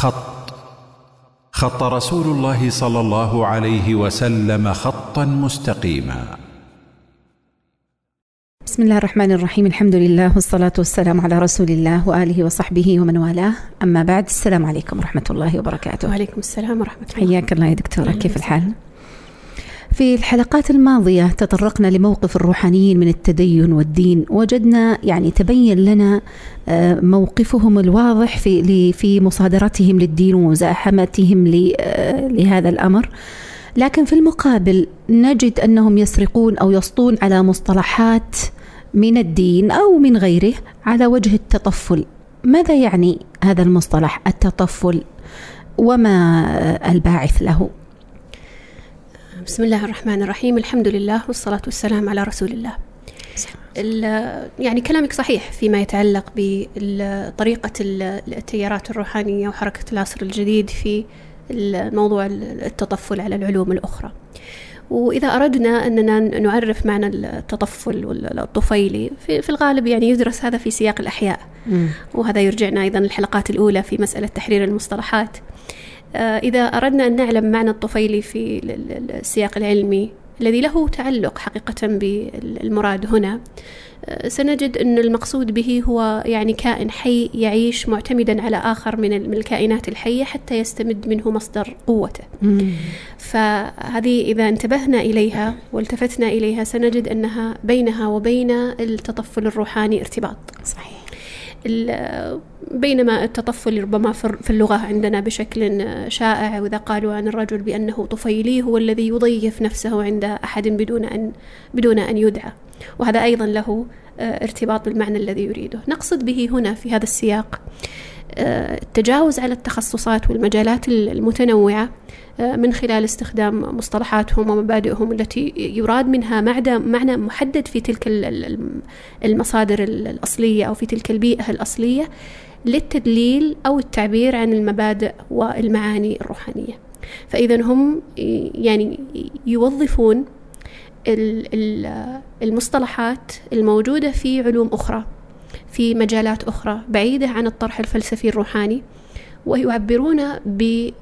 خط. خط رسول الله صلى الله عليه وسلم خطا مستقيما. بسم الله الرحمن الرحيم. الحمد لله والصلاة والسلام على رسول الله وآله وصحبه ومن والاه. أما بعد السلام عليكم ورحمة الله وبركاته. وعليكم السلام ورحمة الله. حياك الله يا دكتورة. كيف الحال؟ في الحلقات الماضية تطرقنا لموقف الروحانيين من التدين والدين. وجدنا يعني تبين لنا آه، موقفهم الواضح في في مصادرتهم للدين ومزاحمتهم آه، لهذا الأمر. لكن في المقابل نجد أنهم يسرقون أو يسطون على مصطلحات من الدين أو من غيره على وجه التطفل. ماذا يعني هذا المصطلح التطفل؟ وما الباعث له؟ بسم الله الرحمن الرحيم. الحمد لله والصلاة والسلام على رسول الله. يعني كلامك صحيح فيما يتعلق بطريقة التيارات الروحانية وحركة العصر الجديد في الموضوع التطفل على العلوم الأخرى. وإذا أردنا أننا نعرف معنى التطفل والطفيلي في, الغالب يعني يدرس هذا في سياق الأحياء. وهذا يرجعنا أيضا الحلقات الأولى في مسألة تحرير المصطلحات. إذا أردنا أن نعلم معنى الطفيلي في السياق العلمي الذي له تعلق حقيقة بالمراد هنا آه، سنجد أن المقصود به هو يعني كائن حي يعيش معتمدا على آخر من الكائنات الحية حتى يستمد منه مصدر قوته. فهذه إذا انتبهنا إليها والتفتنا إليها سنجد أنها بينها وبين التطفل الروحاني ارتباط. صحيح. بينما التطفل ربما في اللغة عندنا بشكل شائع وإذا قالوا عن الرجل بأنه طفيلي هو الذي يضيف نفسه عند أحد بدون أن بدون أن يدعى. وهذا أيضا له آه، ارتباط بالمعنى الذي يريده. نقصد به هنا في هذا السياق آه، التجاوز على التخصصات والمجالات المتنوعة آه، من خلال استخدام مصطلحاتهم ومبادئهم التي يراد منها معنى محدد في تلك المصادر الأصلية أو في تلك البيئة الأصلية. للتدليل أو التعبير عن المبادئ والمعاني الروحانية. فإذا هم يعني يوظفون المصطلحات الموجودة في علوم أخرى في مجالات أخرى بعيدة عن الطرح الفلسفي الروحاني ويعبرون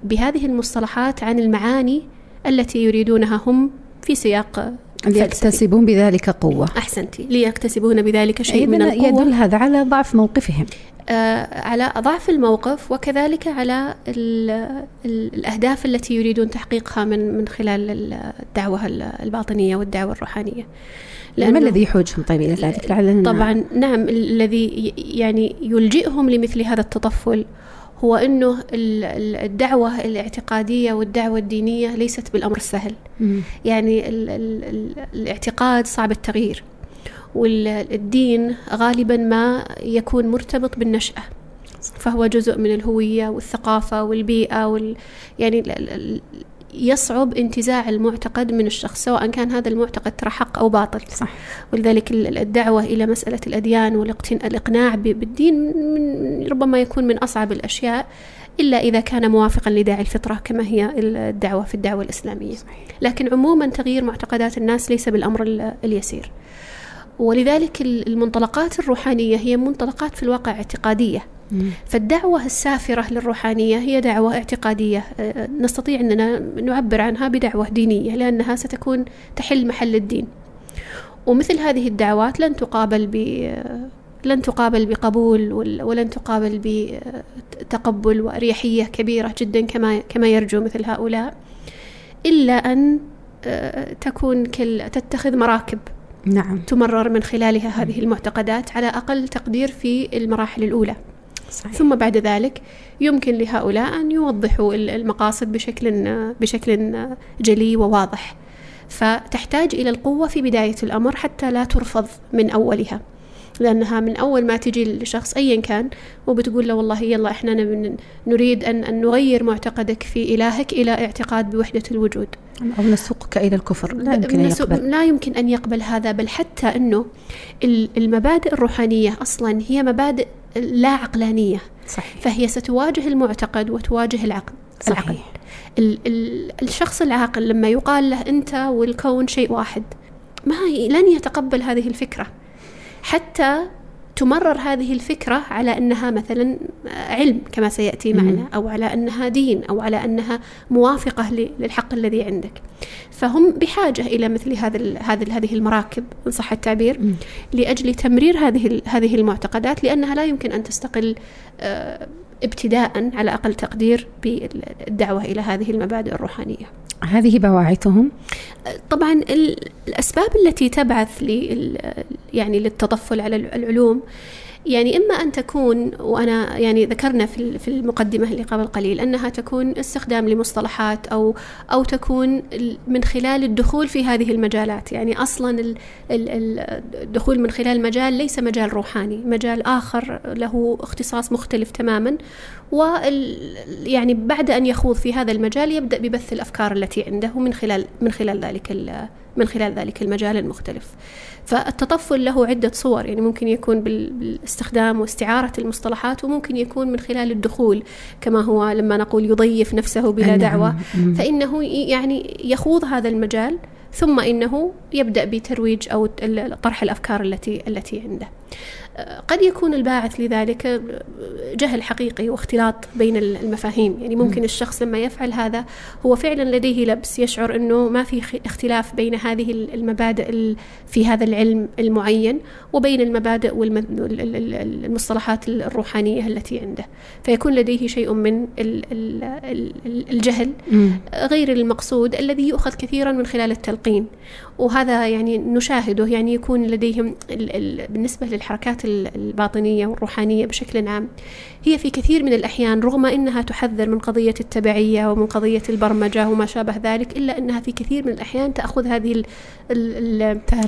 بهذه المصطلحات عن المعاني التي يريدونها هم في سياق ليكتسبون بذلك قوة. أحسنتي. ليكتسبون بذلك شيء من القوة. يدل هذا على ضعف موقفهم. على ضعف الموقف وكذلك على ال ال الأهداف التي يريدون تحقيقها من من خلال الدعوة الباطنية والدعوة الروحانية. ما الذي يحوجهم طيب إلى ذلك؟ لعلنا طبعا نعم الذي يعني يلجئهم لمثل هذا التطفل هو أنه الدعوة الاعتقادية والدعوة الدينية ليست بالأمر السهل. يعني ال ال الاعتقاد صعب التغيير. والدين غالبا ما يكون مرتبط بالنشأة فهو جزء من الهوية والثقافة والبيئة وال يعني يصعب انتزاع المعتقد من الشخص سواء كان هذا المعتقد ترى حق أو باطل صح. ولذلك الدعوة إلى مسألة الأديان والإقناع بالدين من ربما يكون من أصعب الأشياء إلا إذا كان موافقا لداعي الفطرة كما هي الدعوة في الدعوة الإسلامية صحيح. لكن عموما تغيير معتقدات الناس ليس بالأمر اليسير ولذلك المنطلقات الروحانية هي منطلقات في الواقع اعتقادية. فالدعوة السافرة للروحانية هي دعوة اعتقادية. آه، نستطيع أننا نعبر عنها بدعوة دينية لأنها ستكون تحل محل الدين. ومثل هذه الدعوات لن تقابل ب لن تقابل بقبول ولن تقابل بتقبل وأريحية كبيرة جدا كما كما يرجو مثل هؤلاء. إلا أن آه، تكون كل تتخذ مراكب نعم. تمرر من خلالها هذه المعتقدات على أقل تقدير في المراحل الأولى. صحيح. ثم بعد ذلك يمكن لهؤلاء أن يوضحوا المقاصد بشكل بشكل جلي وواضح. فتحتاج إلى القوة في بداية الأمر حتى لا ترفض من أولها. لأنها من أول ما تجي لشخص أيا كان وبتقول له والله يلا إحنا نريد أن, أن نغير معتقدك في إلهك إلى اعتقاد بوحدة الوجود. أو نسوقك إلى الكفر. لا يمكن أن يقبل. لا يمكن أن يقبل هذا بل حتى أنه المبادئ الروحانية أصلا هي مبادئ لا عقلانية. صحيح. فهي ستواجه المعتقد وتواجه العقل صحيح. العقل. ال ال الشخص العاقل لما يقال له أنت والكون شيء واحد ما لن يتقبل هذه الفكرة. حتى تمرر هذه الفكرة على أنها مثلا علم كما سيأتي معنا أو على أنها دين أو على أنها موافقة للحق الذي عندك. فهم بحاجة إلى مثل هذا هذه هذه المراكب إن صح التعبير لأجل تمرير هذه هذه المعتقدات لأنها لا يمكن أن تستقل آه، ابتداء على أقل تقدير بالدعوة إلى هذه المبادئ الروحانية. هذه بواعثهم؟ طبعا الأسباب التي تبعث يعني للتطفل على العلوم يعني إما أن تكون وأنا يعني ذكرنا في المقدمة اللي قبل قليل أنها تكون استخدام لمصطلحات أو أو تكون من خلال الدخول في هذه المجالات. يعني أصلا الدخول من خلال مجال ليس مجال روحاني مجال آخر له اختصاص مختلف تماما. و يعني بعد أن يخوض في هذا المجال يبدأ ببث الأفكار التي عنده من خلال من خلال ذلك من خلال ذلك المجال المختلف. فالتطفل له عدة صور يعني ممكن يكون بالاستخدام واستعارة المصطلحات وممكن يكون من خلال الدخول كما هو لما نقول يضيف نفسه بلا دعوة. فإنه يعني يخوض هذا المجال ثم إنه يبدأ بترويج أو طرح الأفكار التي التي عنده. قد يكون الباعث لذلك جهل حقيقي واختلاط بين المفاهيم. يعني ممكن الشخص لما يفعل هذا هو فعلا لديه لبس يشعر أنه ما في اختلاف بين هذه المبادئ في هذا العلم المعين وبين المبادئ والمصطلحات الروحانية التي عنده. فيكون لديه شيء من الجهل غير المقصود الذي يؤخذ كثيرا من خلال التلقين. وهذا يعني نشاهده يعني يكون لديهم بالنسبة للحركات الباطنية والروحانية بشكل عام. هي في كثير من الأحيان رغم أنها تحذر من قضية التبعية ومن قضية البرمجة وما شابه ذلك إلا أنها في كثير من الأحيان تأخذ هذه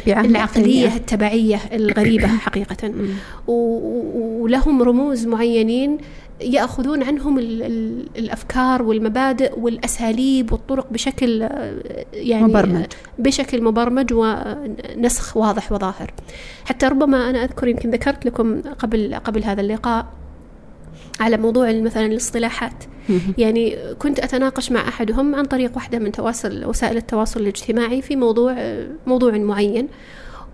العقلية التبعية الغريبة حقيقة. ولهم رموز معينين يأخذون عنهم الأفكار والمبادئ والأساليب والطرق بشكل يعني مبرمج. بشكل مبرمج ونسخ واضح وظاهر. حتى ربما أنا أذكر يمكن ذكرت لكم قبل قبل هذا اللقاء على موضوع مثلا الاصطلاحات. يعني كنت أتناقش مع أحدهم عن طريق واحدة من تواصل وسائل التواصل الاجتماعي في موضوع موضوع معين.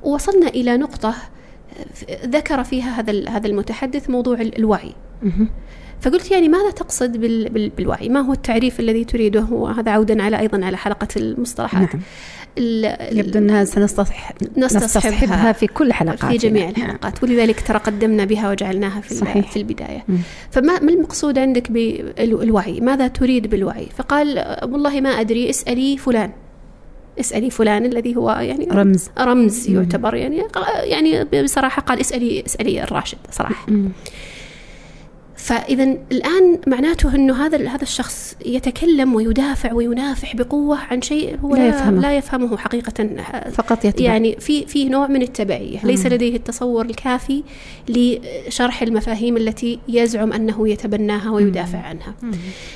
ووصلنا إلى نقطة ذكر فيها هذا هذا المتحدث موضوع الوعي. فقلت يعني ماذا تقصد بالوعي؟ ما هو التعريف الذي تريده؟ وهذا عودا على أيضا على حلقة المصطلحات. نعم. يبدو أنها سنستصحب نستصحبها في كل حلقات في جميع يعني. الحلقات ولذلك ترى قدمنا بها وجعلناها في, صحيح. في البداية. م. فما ما المقصود عندك بالوعي؟ ماذا تريد بالوعي؟ فقال والله ما أدري اسألي فلان. اسألي فلان الذي هو يعني رمز. رمز يعتبر يعني يعني بصراحة قال اسألي اسألي الراشد. صراحة. م. فإذا الآن معناته أنه هذا هذا الشخص يتكلم ويدافع وينافح بقوة عن شيء هو لا يفهمه, لا يفهمه حقيقة فقط يتبع. يعني في في نوع من التبعية. ليس لديه التصور الكافي لشرح المفاهيم التي يزعم أنه يتبناها ويدافع عنها.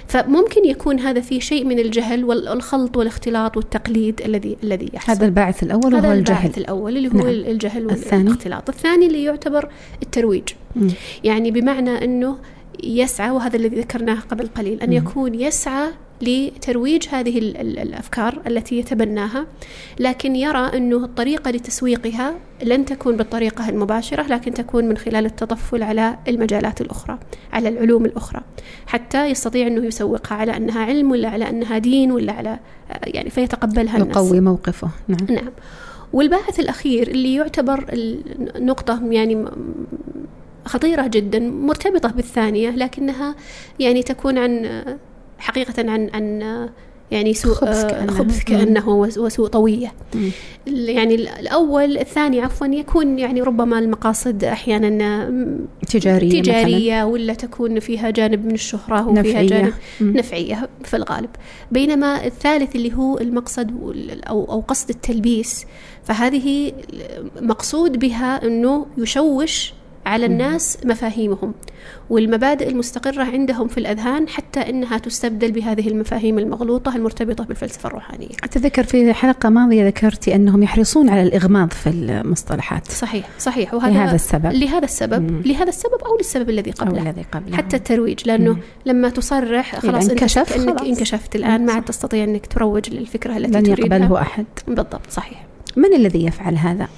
فممكن يكون هذا فيه شيء من الجهل والخلط والاختلاط والتقليد الذي الذي يحصل. هذا الباعث الأول هذا وهو الجهل. الباعث الأول اللي هو نعم. الجهل والاختلاط. الثاني اللي يعتبر الترويج. يعني بمعنى أنه يسعى وهذا الذي ذكرناه قبل قليل أن يكون يسعى لترويج هذه الأفكار التي يتبناها لكن يرى أنه الطريقة لتسويقها لن تكون بالطريقة المباشرة لكن تكون من خلال التطفل على المجالات الأخرى على العلوم الأخرى. حتى يستطيع أنه يسوقها على أنها علم ولا على أنها دين ولا على يعني فيتقبلها الناس. يقوي موقفه. نعم. نعم. والباحث الأخير اللي يعتبر النقطه يعني خطيرة جدا مرتبطة بالثانية لكنها يعني تكون عن حقيقة عن عن يعني سوء خبث كأنه, خبث كأنه وسوء طوية مم. يعني الأول الثاني عفوا يكون يعني ربما المقاصد أحيانا تجارية تجارية مثلاً. ولا تكون فيها جانب من الشهرة وفيها نفعية. جانب مم. نفعية في الغالب بينما الثالث اللي هو المقصد أو أو قصد التلبيس فهذه مقصود بها أنه يشوش على الناس مفاهيمهم والمبادئ المستقرة عندهم في الأذهان حتى أنها تستبدل بهذه المفاهيم المغلوطة المرتبطة بالفلسفة الروحانية. أتذكر في حلقة ماضية ذكرتي أنهم يحرصون على الإغماض في المصطلحات. صحيح صحيح. وهذا لهذا السبب. لهذا السبب. مم. لهذا السبب أو للسبب الذي قبله. أو الذي قبله. حتى الترويج لأنه مم. لما تصرح خلاص انكشف أنك خلاص. انكشفت الآن ما عاد تستطيع أنك تروج للفكرة التي لن يقبله أحد. بالضبط صحيح. من الذي يفعل هذا؟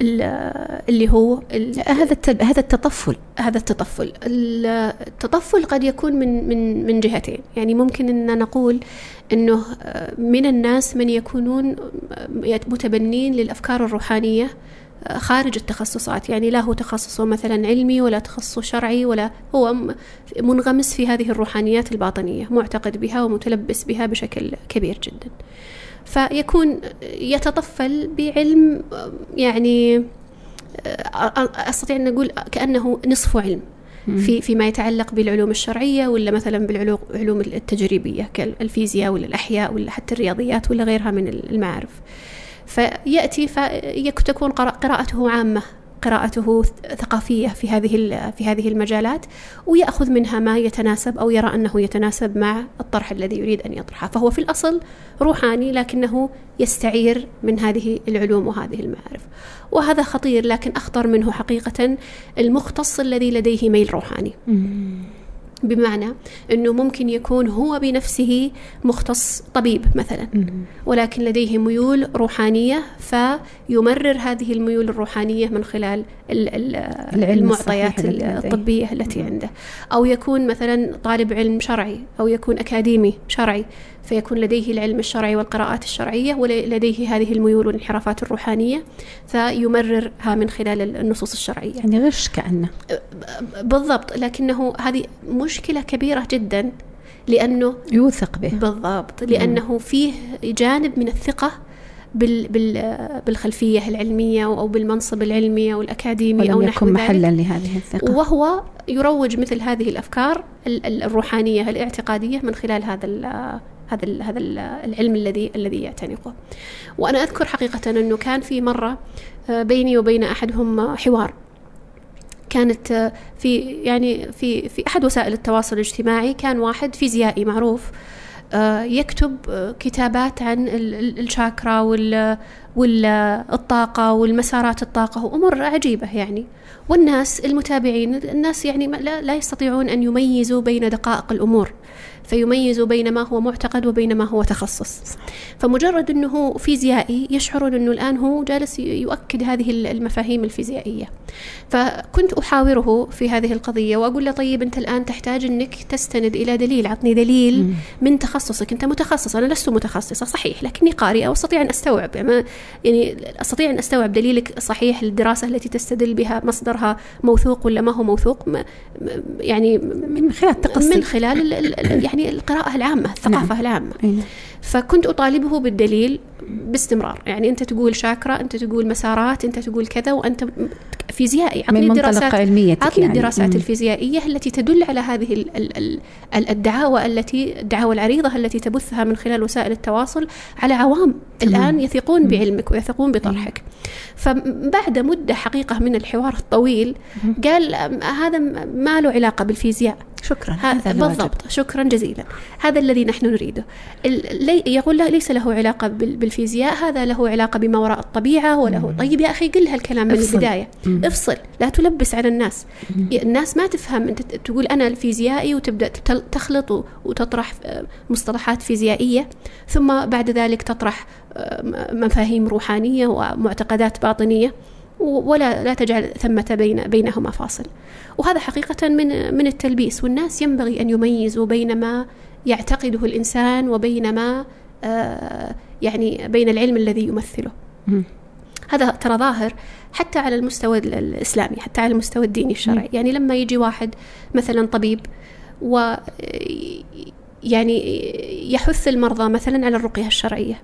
اللي هو هذا هذا التطفل. هذا التطفل. التطفل قد يكون من من من جهتين. يعني ممكن إن نقول إنه من الناس من يكونون متبنين للأفكار الروحانية خارج التخصصات. يعني لا هو تخصصه مثلا علمي ولا تخصصه شرعي ولا هو منغمس في هذه الروحانيات الباطنية معتقد بها ومتلبس بها بشكل كبير جدا. فيكون يتطفل بعلم يعني أستطيع أن أقول كأنه نصف علم في فيما يتعلق بالعلوم الشرعية ولا مثلا بالعلوم التجريبية كالفيزياء ولا الأحياء ولا حتى الرياضيات ولا غيرها من المعارف. فيأتي فتكون قراءته عامة. قراءته ثقافية في هذه في هذه المجالات ويأخذ منها ما يتناسب أو يرى أنه يتناسب مع الطرح الذي يريد أن يطرحه. فهو في الأصل روحاني لكنه يستعير من هذه العلوم وهذه المعارف. وهذا خطير لكن أخطر منه حقيقة المختص الذي لديه ميل روحاني. بمعنى أنه ممكن يكون هو بنفسه مختص طبيب مثلا. ولكن لديه ميول روحانية فيمرر هذه الميول الروحانية من خلال المعطيات الطبية التي عنده. أو يكون مثلا طالب علم شرعي أو يكون أكاديمي شرعي. فيكون لديه العلم الشرعي والقراءات الشرعية ولديه هذه الميول والانحرافات الروحانية فيمررها من خلال النصوص الشرعية. يعني غش كأنه؟ بالضبط لكنه هذه مشكلة كبيرة جدا لأنه يوثق به. بالضبط لأنه فيه جانب من الثقة بال بال بالخلفية العلمية أو بالمنصب العلمي أو الأكاديمي أو نحو يكون محلا لهذه الثقة. وهو يروج مثل هذه الأفكار الروحانية الإعتقادية من خلال هذا هذا هذا العلم الذي الذي يعتنقه. وأنا أذكر حقيقة أنه كان في مرة آه، بيني وبين أحدهم حوار. كانت آه، في يعني في في أحد وسائل التواصل الاجتماعي كان واحد فيزيائي معروف آه، يكتب كتابات عن الشاكرا والطاقة والمسارات الطاقة وأمور عجيبة يعني. والناس المتابعين الناس يعني لا يستطيعون أن يميزوا بين دقائق الأمور. فيميزوا بين ما هو معتقد وبين ما هو تخصص. فمجرد أنه فيزيائي يشعرون أنه الآن هو جالس يؤكد هذه المفاهيم الفيزيائية. فكنت أحاوره في هذه القضية وأقول له طيب أنت الآن تحتاج أنك تستند إلى دليل عطني دليل من تخصصك. أنت متخصص أنا لست متخصصة صحيح لكني قارئة وأستطيع أن أستوعب. يعني, يعني أستطيع أن أستوعب دليلك صحيح للدراسة التي تستدل بها مصدرها موثوق ولا ما هو موثوق؟ يعني من خلال التقصي من خلال يعني القراءة العامة الثقافة نعم. العامة. نعم. فكنت أطالبه بالدليل باستمرار. يعني أنت تقول شاكرا أنت تقول مسارات أنت تقول كذا وأنت فيزيائي. عطني الدراسات علميتك عطني يعني. الدراسات الفيزيائية التي تدل على هذه الدعاوى التي الدعاوى العريضة التي تبثها من خلال وسائل التواصل على عوام الآن يثقون بعلمك ويثقون بطرحك. فبعد مدة حقيقة من الحوار الطويل قال هذا ما له علاقة بالفيزياء. شكرا هذا بالضبط. شكرا جزيلا. هذا الذي نحن نريده. يقول له ليس له علاقة بالفيزياء هذا له علاقة بما وراء الطبيعة وله. طيب يا أخي قل هالكلام من. البداية. مم. افصل. لا تلبس على الناس. مم. الناس ما تفهم. أنت تقول أنا الفيزيائي وتبدأ تخلط وتطرح مصطلحات فيزيائية ثم بعد ذلك تطرح مفاهيم روحانية ومعتقدات باطنية. ولا لا تجعل ثمة بين بينهما فاصل. وهذا حقيقة من من التلبيس والناس ينبغي أن يميزوا بين ما يعتقده الإنسان وبين ما آه، يعني بين العلم الذي يمثله. هذا ترى ظاهر حتى على المستوى الإسلامي حتى على المستوى الديني الشرعي. يعني لما يجي واحد مثلا طبيب و يعني يحث المرضى مثلا على الرقية الشرعية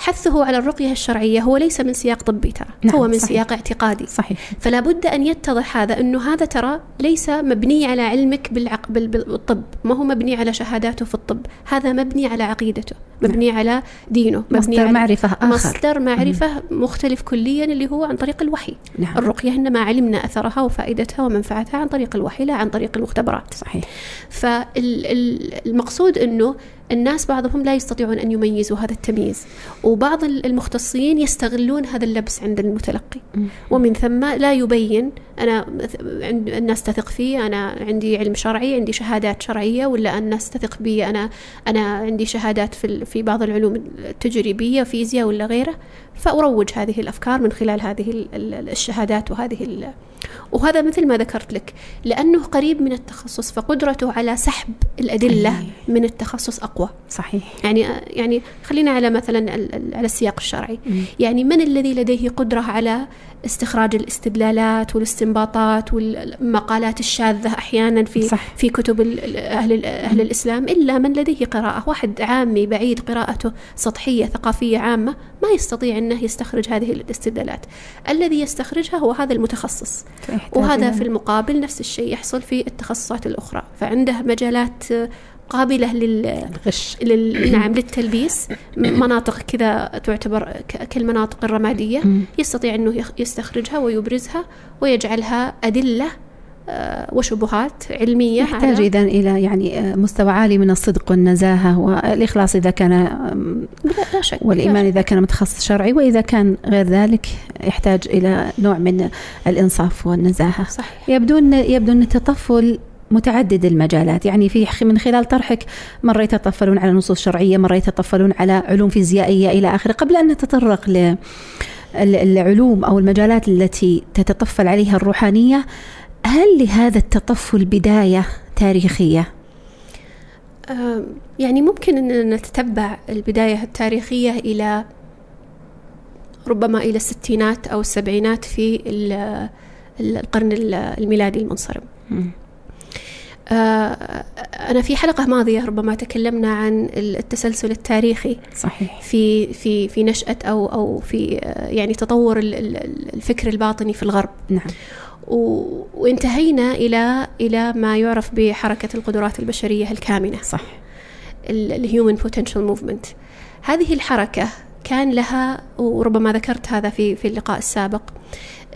حثه على الرقية الشرعية هو ليس من سياق طبي ترى نعم هو من صحيح. سياق اعتقادي. صحيح. فلا بد أن يتضح هذا أنه هذا ترى ليس مبني على علمك بالعق... بالطب ما هو مبني على شهاداته في الطب. هذا مبني على عقيدته مبني نعم. على دينه مبني مصدر على معرفة آخر. مصدر معرفة مختلف كليا اللي هو عن طريق الوحي. نعم. الرقية إنما علمنا أثرها وفائدتها ومنفعتها عن طريق الوحي لا عن طريق المختبرات. صحيح. فالمقصود أنه الناس بعضهم لا يستطيعون أن يميزوا هذا التمييز. وبعض المختصين يستغلون هذا اللبس عند المتلقي. ومن ثم لا يبين أنا الناس تثق فيه أنا عندي علم شرعي عندي شهادات شرعية ولا الناس تثق بي أنا أنا عندي شهادات في في بعض العلوم التجريبية فيزياء ولا غيره فأروج هذه الأفكار من خلال هذه الشهادات وهذه وهذا مثل ما ذكرت لك لأنه قريب من التخصص فقدرته على سحب الأدلة أيه. من التخصص أقوى صحيح يعني يعني خلينا على مثلا على السياق الشرعي. يعني من الذي لديه قدرة على استخراج الاستدلالات والاستنباطات والمقالات الشاذة أحيانا في صح. في كتب أهل أهل الإسلام إلا من لديه قراءة واحد عامي بعيد قراءته سطحية ثقافية عامة ما يستطيع أنه يستخرج هذه الاستدلالات الذي يستخرجها هو هذا المتخصص. وهذا في المقابل نفس الشيء يحصل في التخصصات الأخرى. فعنده مجالات قابلة للغش لل... نعم للتلبيس. مناطق كذا تعتبر كالمناطق الرمادية. يستطيع أنه يستخرجها ويبرزها ويجعلها أدلة وشبهات علمية يحتاج إذا إلى يعني آه، مستوى عالي من الصدق والنزاهة والإخلاص إذا كان لا شك والإيمان إذا كان متخصص شرعي وإذا كان غير ذلك يحتاج إلى نوع من الإنصاف والنزاهة. صحيح. يبدو أن يبدو أن التطفل متعدد المجالات. يعني في من خلال طرحك مرة يتطفلون على نصوص شرعية مرة يتطفلون على علوم فيزيائية إلى آخره. قبل أن نتطرق ل العلوم أو المجالات التي تتطفل عليها الروحانية هل لهذا التطفل بداية تاريخية؟ يعني ممكن أن نتتبع البداية التاريخية إلى ربما إلى الستينات أو السبعينات في القرن الميلادي المنصرم. آه، أنا في حلقة ماضية ربما تكلمنا عن التسلسل التاريخي صحيح. في في في نشأة أو أو في يعني تطور الفكر الباطني في الغرب. نعم. وانتهينا إلى إلى ما يعرف بحركة القدرات البشرية الكامنة. صح. human potential movement هذه الحركة كان لها وربما ذكرت هذا في في اللقاء السابق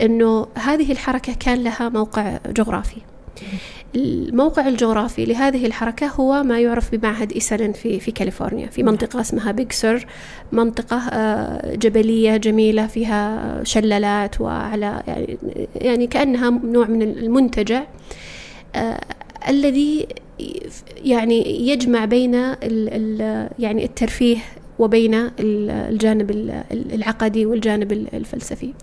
إنه هذه الحركة كان لها موقع جغرافي. الموقع الجغرافي لهذه الحركة هو ما يعرف بمعهد إيسلن في في كاليفورنيا في منطقة اسمها بيج سر منطقة آه، جبلية جميلة فيها شلالات وعلى يعني يعني كأنها نوع من المنتجع آه، الذي يعني يجمع بين ال ال يعني الترفيه وبين الجانب العقدي والجانب الفلسفي.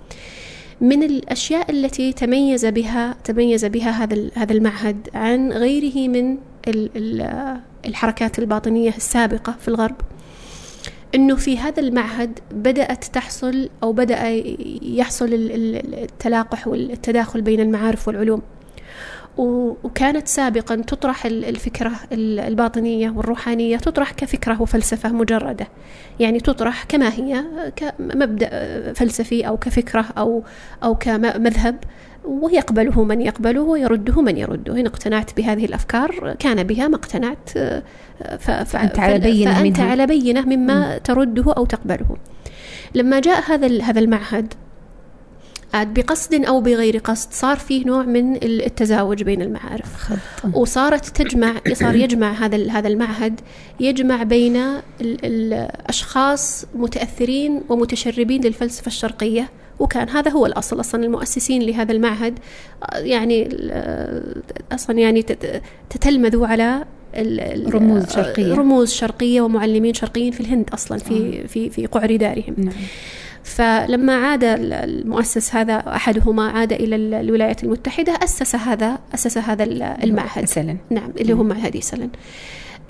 من الأشياء التي تميز بها تميز بها هذا هذا المعهد عن غيره من الحركات الباطنية السابقة في الغرب. إنه في هذا المعهد بدأت تحصل أو بدأ يحصل التلاقح والتداخل بين المعارف والعلوم. وكانت سابقا تطرح الفكرة الباطنية والروحانية تطرح كفكرة وفلسفة مجردة يعني تطرح كما هي كمبدأ فلسفي أو كفكرة أو أو كمذهب ويقبله من يقبله ويرده من يرده إن اقتنعت بهذه الأفكار كان بها ما اقتنعت فأنت على بينة فأنت منها. على بينة مما. ترده أو تقبله لما جاء هذا هذا المعهد عاد بقصد أو بغير قصد صار فيه نوع من التزاوج بين المعارف. خط. وصارت تجمع صار يجمع هذا هذا المعهد يجمع بين الأشخاص متأثرين ومتشربين للفلسفة الشرقية. وكان هذا هو الأصل أصلا المؤسسين لهذا المعهد يعني أصلا يعني تتلمذوا على رموز شرقية. رموز شرقية ومعلمين شرقيين في الهند أصلا في في في قعر دارهم. نعم. فلما عاد المؤسس هذا أحدهما عاد إلى الولايات المتحدة أسس هذا أسس هذا المعهد. سلن. نعم اللي هو معهد سلن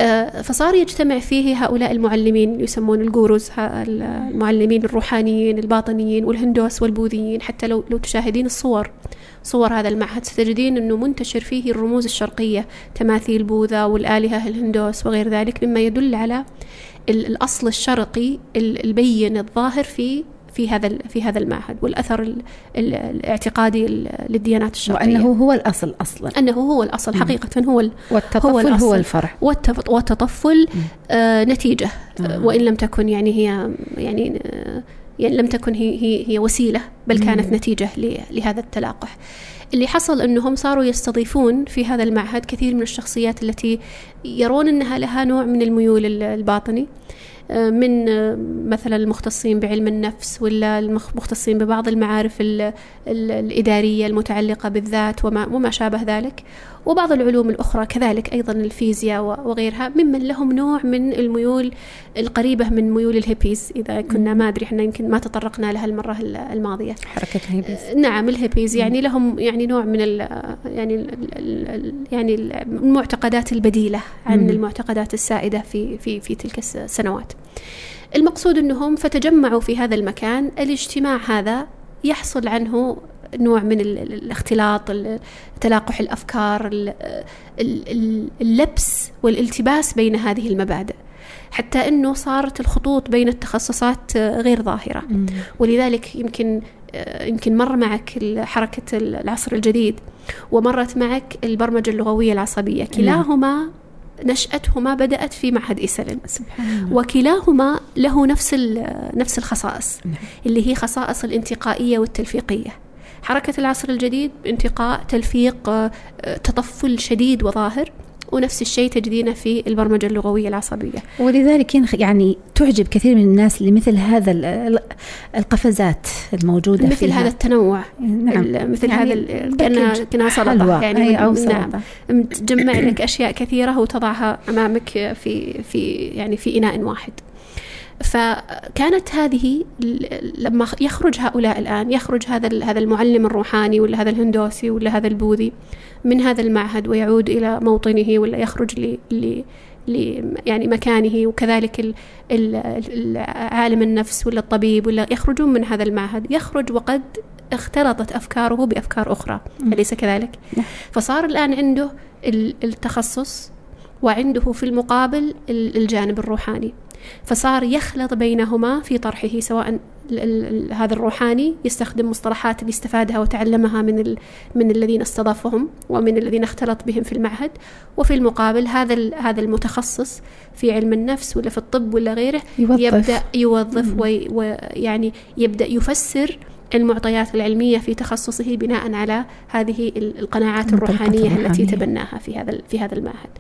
آه، فصار يجتمع فيه هؤلاء المعلمين يسمون الجوروز المعلمين الروحانيين الباطنيين والهندوس والبوذيين حتى لو لو تشاهدين الصور. صور هذا المعهد. ستجدين أنه منتشر فيه الرموز الشرقية تماثيل بوذا والآلهة الهندوس وغير ذلك مما يدل على الأصل الشرقي البين الظاهر في في هذا في هذا المعهد والأثر الاعتقادي للديانات الشرقية. وأنه هو الأصل أصلا. أنه هو الأصل حقيقة هو والتطفل هو, الأصل. هو الفرع والتطفل آه نتيجة. آه. وإن لم تكن يعني هي يعني آه يعني لم تكن هي هي, هي وسيلة بل كانت مم. نتيجه لهذا التلاقح. اللي حصل أنهم صاروا يستضيفون في هذا المعهد كثير من الشخصيات التي يرون إنها لها نوع من الميول الباطني. آه، من آه، مثلا المختصين بعلم النفس ولا المختصين ببعض المعارف الإدارية المتعلقة بالذات وما شابه ذلك. وبعض العلوم الأخرى كذلك أيضا الفيزياء وغيرها ممن لهم نوع من الميول القريبة من ميول الهيبيز. إذا كنا ما أدري إحنا يمكن ما تطرقنا لها المرة الماضية. حركة الهيبيز. نعم الهيبيز. يعني لهم يعني نوع من ال يعني ال يعني المعتقدات البديلة عن المعتقدات السائدة في في في تلك السنوات. المقصود أنهم فتجمعوا في هذا المكان. الاجتماع هذا يحصل عنه نوع من الاختلاط تلاقح الأفكار اللبس والالتباس بين هذه المبادئ حتى إنه صارت الخطوط بين التخصصات غير ظاهرة. ولذلك يمكن يمكن مر معك حركة العصر الجديد ومرت معك البرمجة اللغوية العصبية. كلاهما نشأتهما بدأت في معهد إيسلن وكلاهما له نفس نفس الخصائص نعم. اللي هي خصائص الانتقائية والتلفيقية. حركة العصر الجديد انتقاء تلفيق آه، تطفل شديد وظاهر ونفس الشيء تجدينه في البرمجة اللغوية العصبية. ولذلك يعني تعجب كثير من الناس لمثل هذا القفزات الموجودة مثل فيها. هذا التنوع. نعم. مثل يعني هذا كأنها كأنها سلطة. يعني أي أو نعم. تجمع لك أشياء كثيرة وتضعها أمامك في في يعني في إناء واحد. فكانت هذه لما يخرج هؤلاء الآن يخرج هذا هذا المعلم الروحاني ولا هذا الهندوسي ولا هذا البوذي من هذا المعهد ويعود إلى موطنه ولا يخرج ل ل يعني مكانه وكذلك عالم النفس ولا الطبيب ولا يخرجون من هذا المعهد يخرج وقد اختلطت أفكاره بأفكار أخرى أليس كذلك؟ نعم. فصار الآن عنده التخصص وعنده في المقابل الجانب الروحاني فصار يخلط بينهما في طرحه سواء هذا الروحاني يستخدم مصطلحات اللي استفادها وتعلمها من من الذين استضافهم ومن الذين اختلط بهم في المعهد وفي المقابل هذا هذا المتخصص في علم النفس ولا في الطب ولا غيره يوظف. يبدأ يوظف ويعني يبدأ يفسر المعطيات العلمية في تخصصه بناء على هذه القناعات الروحانية التي تبناها في هذا في هذا المعهد.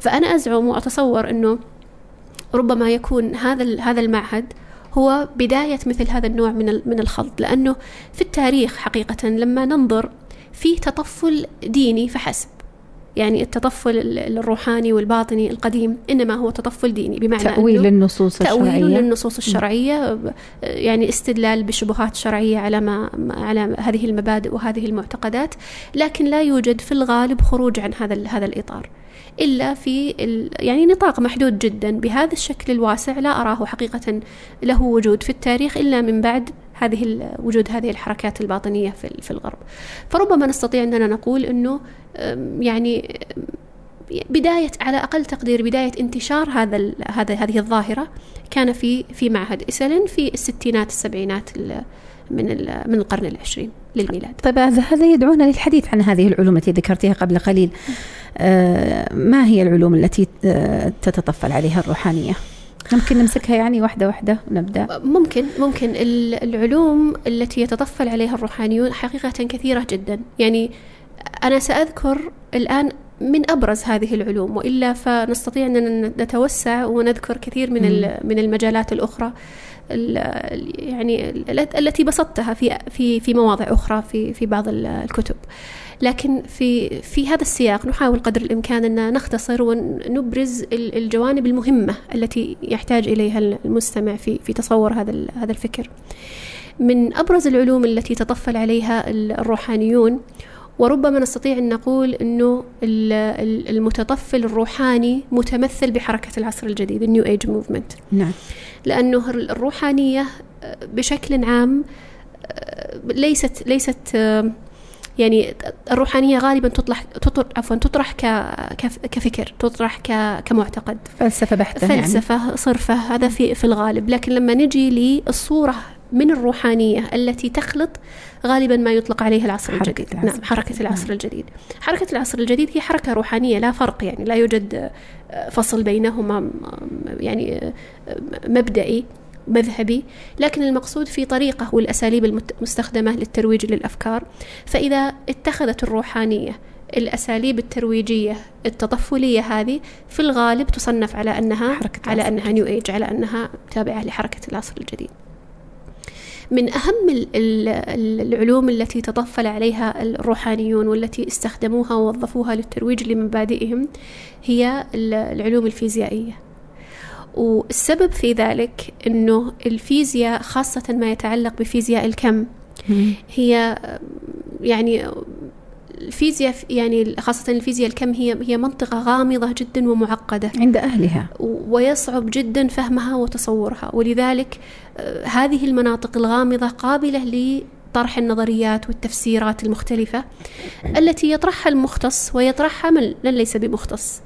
فأنا أزعم وأتصور أنه ربما يكون هذا هذا المعهد هو بداية مثل هذا النوع من من الخلط لأنه في التاريخ حقيقة لما ننظر في تطفل ديني فحسب. يعني التطفل الروحاني والباطني القديم إنما هو تطفل ديني بمعنى تأويل للنصوص تأويل الشرعية. تأويل للنصوص الشرعية يعني استدلال بشبهات شرعية على ما على هذه المبادئ وهذه المعتقدات لكن لا يوجد في الغالب خروج عن هذا هذا الإطار. إلا في يعني نطاق محدود جدا بهذا الشكل الواسع لا أراه حقيقة له وجود في التاريخ إلا من بعد هذه وجود هذه الحركات الباطنية في, في الغرب. فربما نستطيع أننا نقول أنه يعني بداية على أقل تقدير بداية انتشار هذا هذا هذه الظاهرة كان في في معهد إسلن في الستينات السبعينات من من القرن العشرين للميلاد. طيب هذا يدعونا للحديث عن هذه العلوم التي ذكرتها قبل قليل. آه ما هي العلوم التي آه تتطفل عليها الروحانية؟ ممكن نمسكها يعني واحدة واحدة ونبدأ ممكن ممكن العلوم التي يتطفل عليها الروحانيون حقيقة كثيرة جدا يعني أنا سأذكر الآن من أبرز هذه العلوم وإلا فنستطيع أن نتوسع ونذكر كثير من من المجالات الأخرى يعني التي بسطتها في في في مواضع أخرى في في بعض الكتب لكن في في هذا السياق نحاول قدر الإمكان أن نختصر ونبرز الجوانب المهمة التي يحتاج إليها المستمع في في تصور هذا هذا الفكر. من أبرز العلوم التي تطفل عليها الروحانيون وربما نستطيع أن نقول أنه المتطفل الروحاني متمثل بحركة العصر الجديد ال New Age movement نعم. لأنه الروحانية بشكل عام ليست ليست يعني الروحانية غالبا تطرح تطرح عفوا تطرح كفكر تطرح كمعتقد. فلسفة بحتة فلسفة يعني. صرفة هذا في في الغالب. لكن لما نجي للصورة من الروحانية التي تخلط غالبا ما يطلق عليها العصر الجديد. العصر. نعم حركة العصر نعم. الجديد. حركة العصر الجديد هي حركة روحانية لا فرق يعني لا يوجد فصل بينهما يعني مبدئي مذهبي. لكن المقصود في طريقة والأساليب المستخدمة للترويج للأفكار. فإذا اتخذت الروحانية الأساليب الترويجية التطفلية هذه في الغالب تصنف على أنها حركة على أنها نيو إيج على أنها تابعة لحركة العصر الجديد. من أهم ال- ال- العلوم التي تطفل عليها الروحانيون والتي استخدموها ووظفوها للترويج لمبادئهم هي ال- العلوم الفيزيائية. والسبب في ذلك أنه الفيزياء خاصة ما يتعلق بفيزياء الكم هي يعني الفيزياء يعني خاصة الفيزياء الكم هي هي منطقة غامضة جدا ومعقدة. عند أهلها. ويصعب جدا فهمها وتصورها. ولذلك آه، هذه المناطق الغامضة قابلة لطرح النظريات والتفسيرات المختلفة التي يطرحها المختص ويطرحها من ليس بمختص.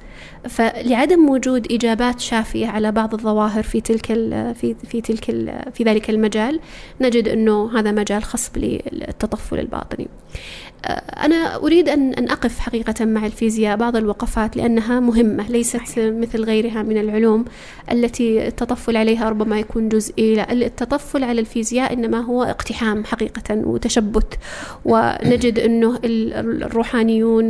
فلعدم وجود إجابات شافية على بعض الظواهر في تلك ال في في تلك ال في ذلك المجال نجد أنه هذا مجال خصب للتطفل الباطني. أنا أريد أن أن أقف حقيقة مع الفيزياء بعض الوقفات لأنها مهمة ليست مثل غيرها من العلوم التي التطفل عليها ربما يكون جزئي. لا التطفل على الفيزياء إنما هو اقتحام حقيقة وتشبت ونجد أنه ال- الروحانيون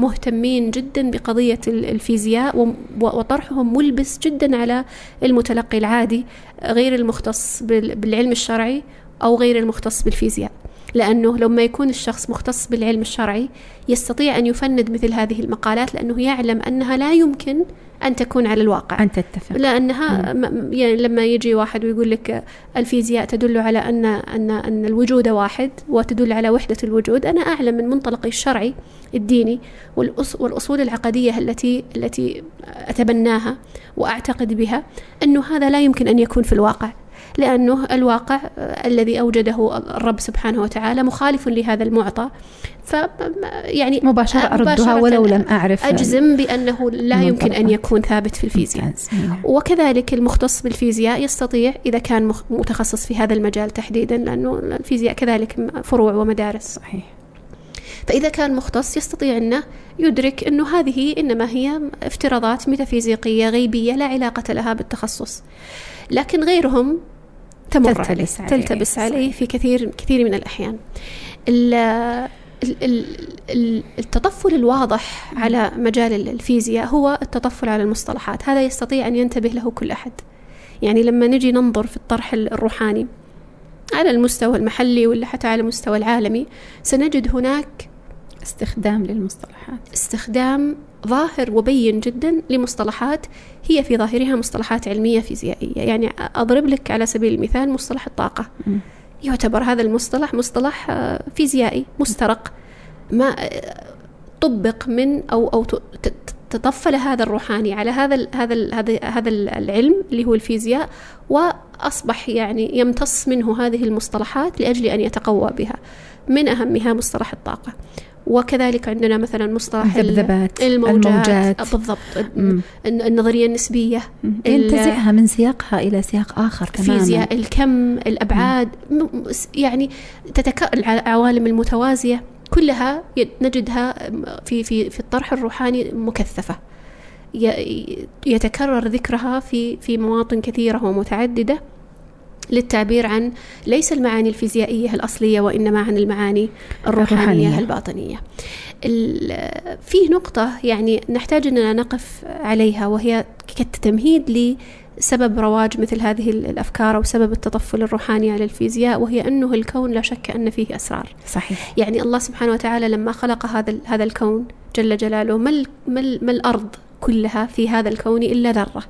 مهتمين جدا بقضية ال- الفيزياء وطرحهم ملبس جدا على المتلقي العادي غير المختص بال- بالعلم الشرعي أو غير المختص بالفيزياء. لأنه لما يكون الشخص مختص بالعلم الشرعي يستطيع أن يفند مثل هذه المقالات لأنه يعلم أنها لا يمكن أن تكون على الواقع. أن تتفق. لأنها م- يعني لما يجي واحد ويقول لك الفيزياء تدل على أن أن أن الوجود واحد وتدل على وحدة الوجود أنا أعلم من منطلقي الشرعي الديني والأص- والأصول العقدية التي التي أتبناها وأعتقد بها أنه هذا لا يمكن أن يكون في الواقع. لأنه الواقع الذي أوجده الرب سبحانه وتعالى مخالف لهذا المعطى ف يعني مباشرة أردها مباشرة ولو لم أعرف أجزم بأنه لا يمكن أن. يكون ثابت في الفيزياء. نعم. وكذلك المختص بالفيزياء يستطيع إذا كان متخصص في هذا المجال تحديدا لأنه الفيزياء كذلك فروع ومدارس صحيح فإذا كان مختص يستطيع أنه يدرك أنه هذه إنما هي افتراضات ميتافيزيقية غيبية لا علاقة لها بالتخصص لكن غيرهم تمر تلتبس عليه. تلتبس عليه في كثير كثير من الأحيان. ال- ال- ال- ال- التطفل الواضح على مجال ال- الفيزياء هو التطفل على المصطلحات. هذا يستطيع أن ينتبه له كل أحد. يعني لما نجي ننظر في الطرح الروحاني على المستوى المحلي ولا حتى على المستوى العالمي سنجد هناك استخدام للمصطلحات. استخدام ظاهر وبين جدا لمصطلحات هي في ظاهرها مصطلحات علمية فيزيائية. يعني أضرب لك على سبيل المثال مصطلح الطاقة. يعتبر هذا المصطلح مصطلح آه، فيزيائي مسترق ما آه، طبق من أو أو ت- ت- تطفل هذا الروحاني على هذا ال هذا ال هذا هذا العلم اللي هو الفيزياء وأصبح يعني يمتص منه هذه المصطلحات لأجل أن يتقوى بها. من أهمها مصطلح الطاقة. وكذلك عندنا مثلا مصطلح ال- الذبذبات، الموجات, الموجات. بالضبط. مم. الن- النظرية النسبية. مم. ال- ينتزعها من سياقها إلى سياق آخر تماما. فيزياء الكم الأبعاد م- م- يعني تتك... العوالم المتوازية كلها نجدها في في في الطرح الروحاني مكثفة. يتكرر ذكرها في في مواطن كثيرة ومتعددة. للتعبير عن ليس المعاني الفيزيائية الأصلية وإنما عن المعاني الروحانية, الروحانية. الباطنية. ال- في نقطة يعني نحتاج أننا نقف عليها وهي كالتمهيد لسبب رواج مثل هذه الأفكار أو سبب التطفل الروحاني على الفيزياء وهي أنه الكون لا شك أن فيه أسرار. صحيح يعني الله سبحانه وتعالى لما خلق هذا هذا الكون جل جلاله ما ما ما الأرض كلها في هذا الكون إلا ذرة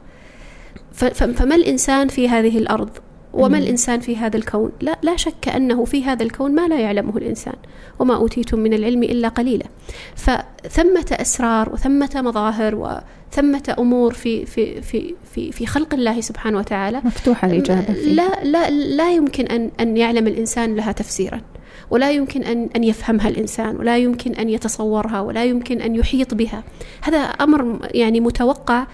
ف- ف- فما الإنسان في هذه الأرض وما مم. الإنسان في هذا الكون لا لا شك أنه في هذا الكون ما لا يعلمه الإنسان وما أوتيتم من العلم إلا قليلا فثمة أسرار وثمة مظاهر وثمة أمور في في في في في خلق الله سبحانه وتعالى مفتوحة الإجابة فيه. لا لا لا يمكن أن أن يعلم الإنسان لها تفسيرا ولا يمكن أن أن يفهمها الإنسان ولا يمكن أن يتصورها ولا يمكن أن يحيط بها هذا أمر يعني متوقع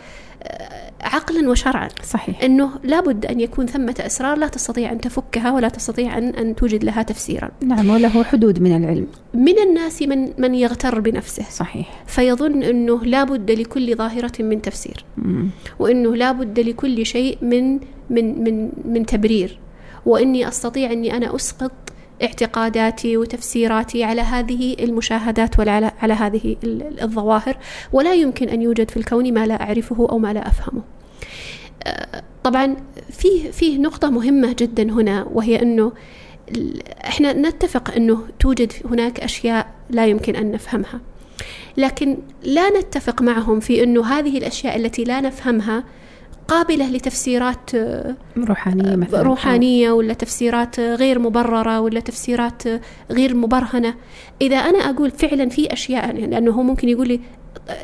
آه، عقلا وشرعا. صحيح. إنه لابد أن يكون ثمة أسرار لا تستطيع أن تفكها ولا تستطيع ان أن توجد لها تفسيرا. نعم وله حدود من العلم. من الناس من من يغتر بنفسه. صحيح. فيظن إنه لابد لكل ظاهرة من تفسير. مم. وإنه لا بد لكل شيء من من من من تبرير. وإني أستطيع أني أنا أسقط اعتقاداتي وتفسيراتي على هذه المشاهدات وعلى على هذه الظواهر. ولا يمكن أن يوجد في الكون ما لا أعرفه أو ما لا أفهمه. طبعا فيه فيه نقطة مهمة جدا هنا وهي أنه إحنا نتفق أنه توجد هناك أشياء لا يمكن أن نفهمها. لكن لا نتفق معهم في أنه هذه الأشياء التي لا نفهمها قابلة لتفسيرات روحانية مثلا. روحانية ولا تفسيرات غير مبررة ولا تفسيرات غير مبرهنة. إذا أنا أقول فعلا في أشياء لأنه هو ممكن يقول لي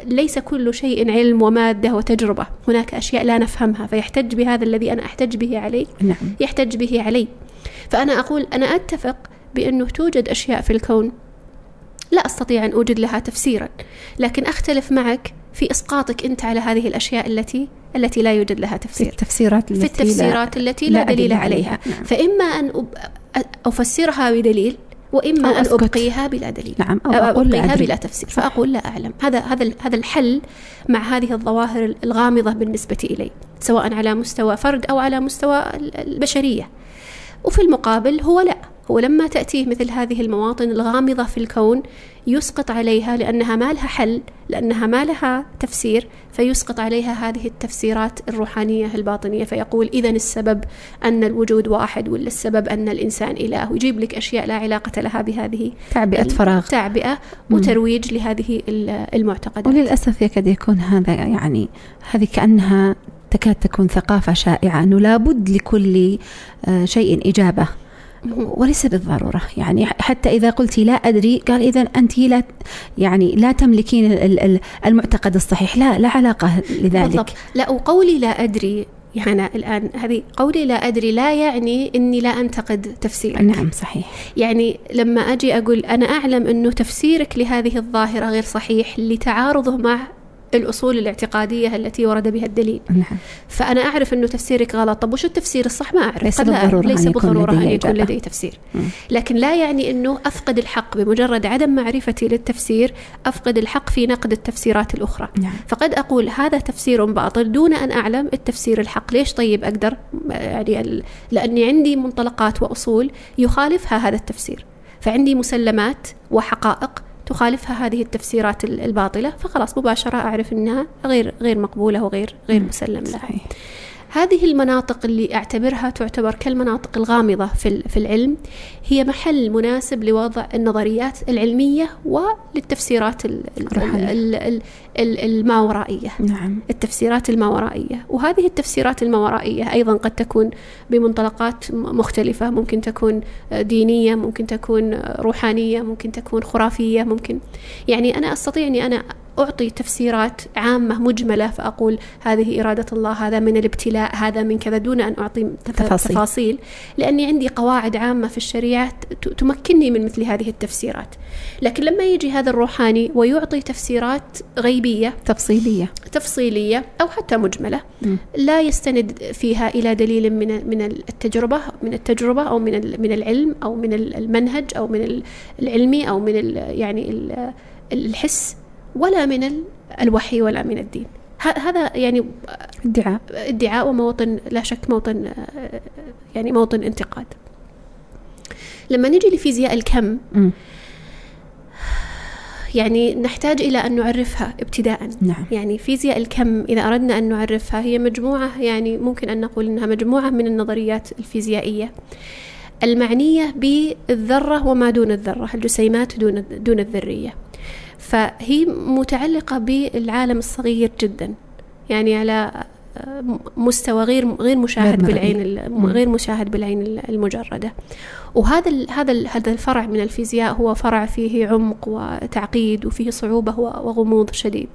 ليس كل شيء علم ومادة وتجربة. هناك أشياء لا نفهمها فيحتج بهذا الذي أنا أحتج به عليه. نعم. يحتج به علي. فأنا أقول أنا أتفق بأنه توجد أشياء في الكون. لا أستطيع أن أوجد لها تفسيرا. لكن أختلف معك في إسقاطك أنت على هذه الأشياء التي التي لا يوجد لها تفسير. في التفسيرات التي في التفسيرات لا التي لا, لا دليل عليها. نعم. فإما أن أفسرها بدليل وإما أن أسكت. أبقيها بلا دليل. نعم أو أبقيها بلا تفسير. فأقول لا أعلم. هذا هذا هذا الحل مع هذه الظواهر الغامضة بالنسبة إلي سواء على مستوى فرد أو على مستوى البشرية. وفي المقابل هو لا هو لما تأتيه مثل هذه المواطن الغامضة في الكون يسقط عليها لأنها ما لها حل لأنها ما لها تفسير فيسقط عليها هذه التفسيرات الروحانية الباطنية فيقول إذا السبب أن الوجود واحد ولا السبب أن الإنسان إله؟ ويجيب لك أشياء لا علاقة لها بهذه تعبئة فراغ. تعبئة وترويج لهذه المعتقدات. وللأسف يكاد يكون هذا يعني هذه كأنها تكاد تكون ثقافة شائعة. أنه لابد لكل آه، شيء إجابة. وليس بالضرورة. يعني حتى إذا قلت لا أدري قال إذا أنت لا يعني لا تملكين المعتقد الصحيح. لا لا علاقة لذلك. بالضبط. لا وقولي لا أدري يعني الآن هذه قولي لا أدري لا يعني أني لا أنتقد تفسيرك. نعم صحيح. يعني لما أجي أقول أنا أعلم أنه تفسيرك لهذه الظاهرة غير صحيح لتعارضه مع الأصول الاعتقادية التي ورد بها الدليل. نعم. فأنا أعرف أنه تفسيرك غلط. طب وش التفسير الصح؟ ما أعرف. ليس بالضرورة ليس بالضرورة أن يكون لدي تفسير. لكن لا يعني أنه أفقد الحق بمجرد عدم معرفتي للتفسير أفقد الحق في نقد التفسيرات الأخرى. نعم. فقد أقول هذا تفسير باطل دون أن أعلم التفسير الحق. ليش طيب أقدر؟ يعني لأني عندي منطلقات وأصول يخالفها هذا التفسير. فعندي مسلمات وحقائق تخالفها هذه التفسيرات الباطلة فخلاص مباشرة أعرف أنها غير غير مقبولة وغير غير مسلم لها صحيح. هذه المناطق اللي أعتبرها تعتبر كالمناطق الغامضة في في العلم هي محل مناسب لوضع النظريات العلمية وللتفسيرات الماورائية. نعم. التفسيرات الماورائية. وهذه التفسيرات الماورائية أيضا قد تكون بمنطلقات مختلفة. ممكن تكون دينية ممكن تكون روحانية ممكن تكون خرافية ممكن. يعني أنا أستطيع أني أنا أعطي تفسيرات عامة مجملة فأقول هذه إرادة الله هذا من الابتلاء هذا من كذا دون أن أعطي تفاصيل, تفاصيل. لأني عندي قواعد عامة في الشريعة تمكنني من مثل هذه التفسيرات. لكن لما يجي هذا الروحاني ويعطي تفسيرات غيبية تفصيلية. تفصيلية أو حتى مجملة م. لا يستند فيها إلى دليل من من التجربة من التجربة أو من من العلم أو من المنهج أو من العلمي أو من يعني الحس. ولا من الوحي ولا من الدين. هذا يعني ادعاء ادعاء وموطن لا شك موطن يعني موطن انتقاد. لما نجي لفيزياء الكم م. يعني نحتاج إلى أن نعرفها ابتداء. نعم. يعني فيزياء الكم إذا أردنا أن نعرفها هي مجموعة يعني ممكن أن نقول أنها مجموعة من النظريات الفيزيائية. المعنية بالذرة وما دون الذرة الجسيمات دون دون الذرية. فهي متعلقة بالعالم الصغير جدا. يعني على مستوى غير غير مشاهد بالعين غير مشاهد بالعين المجردة. وهذا هذا هذا الفرع من الفيزياء هو فرع فيه عمق وتعقيد وفيه صعوبة وغموض شديد.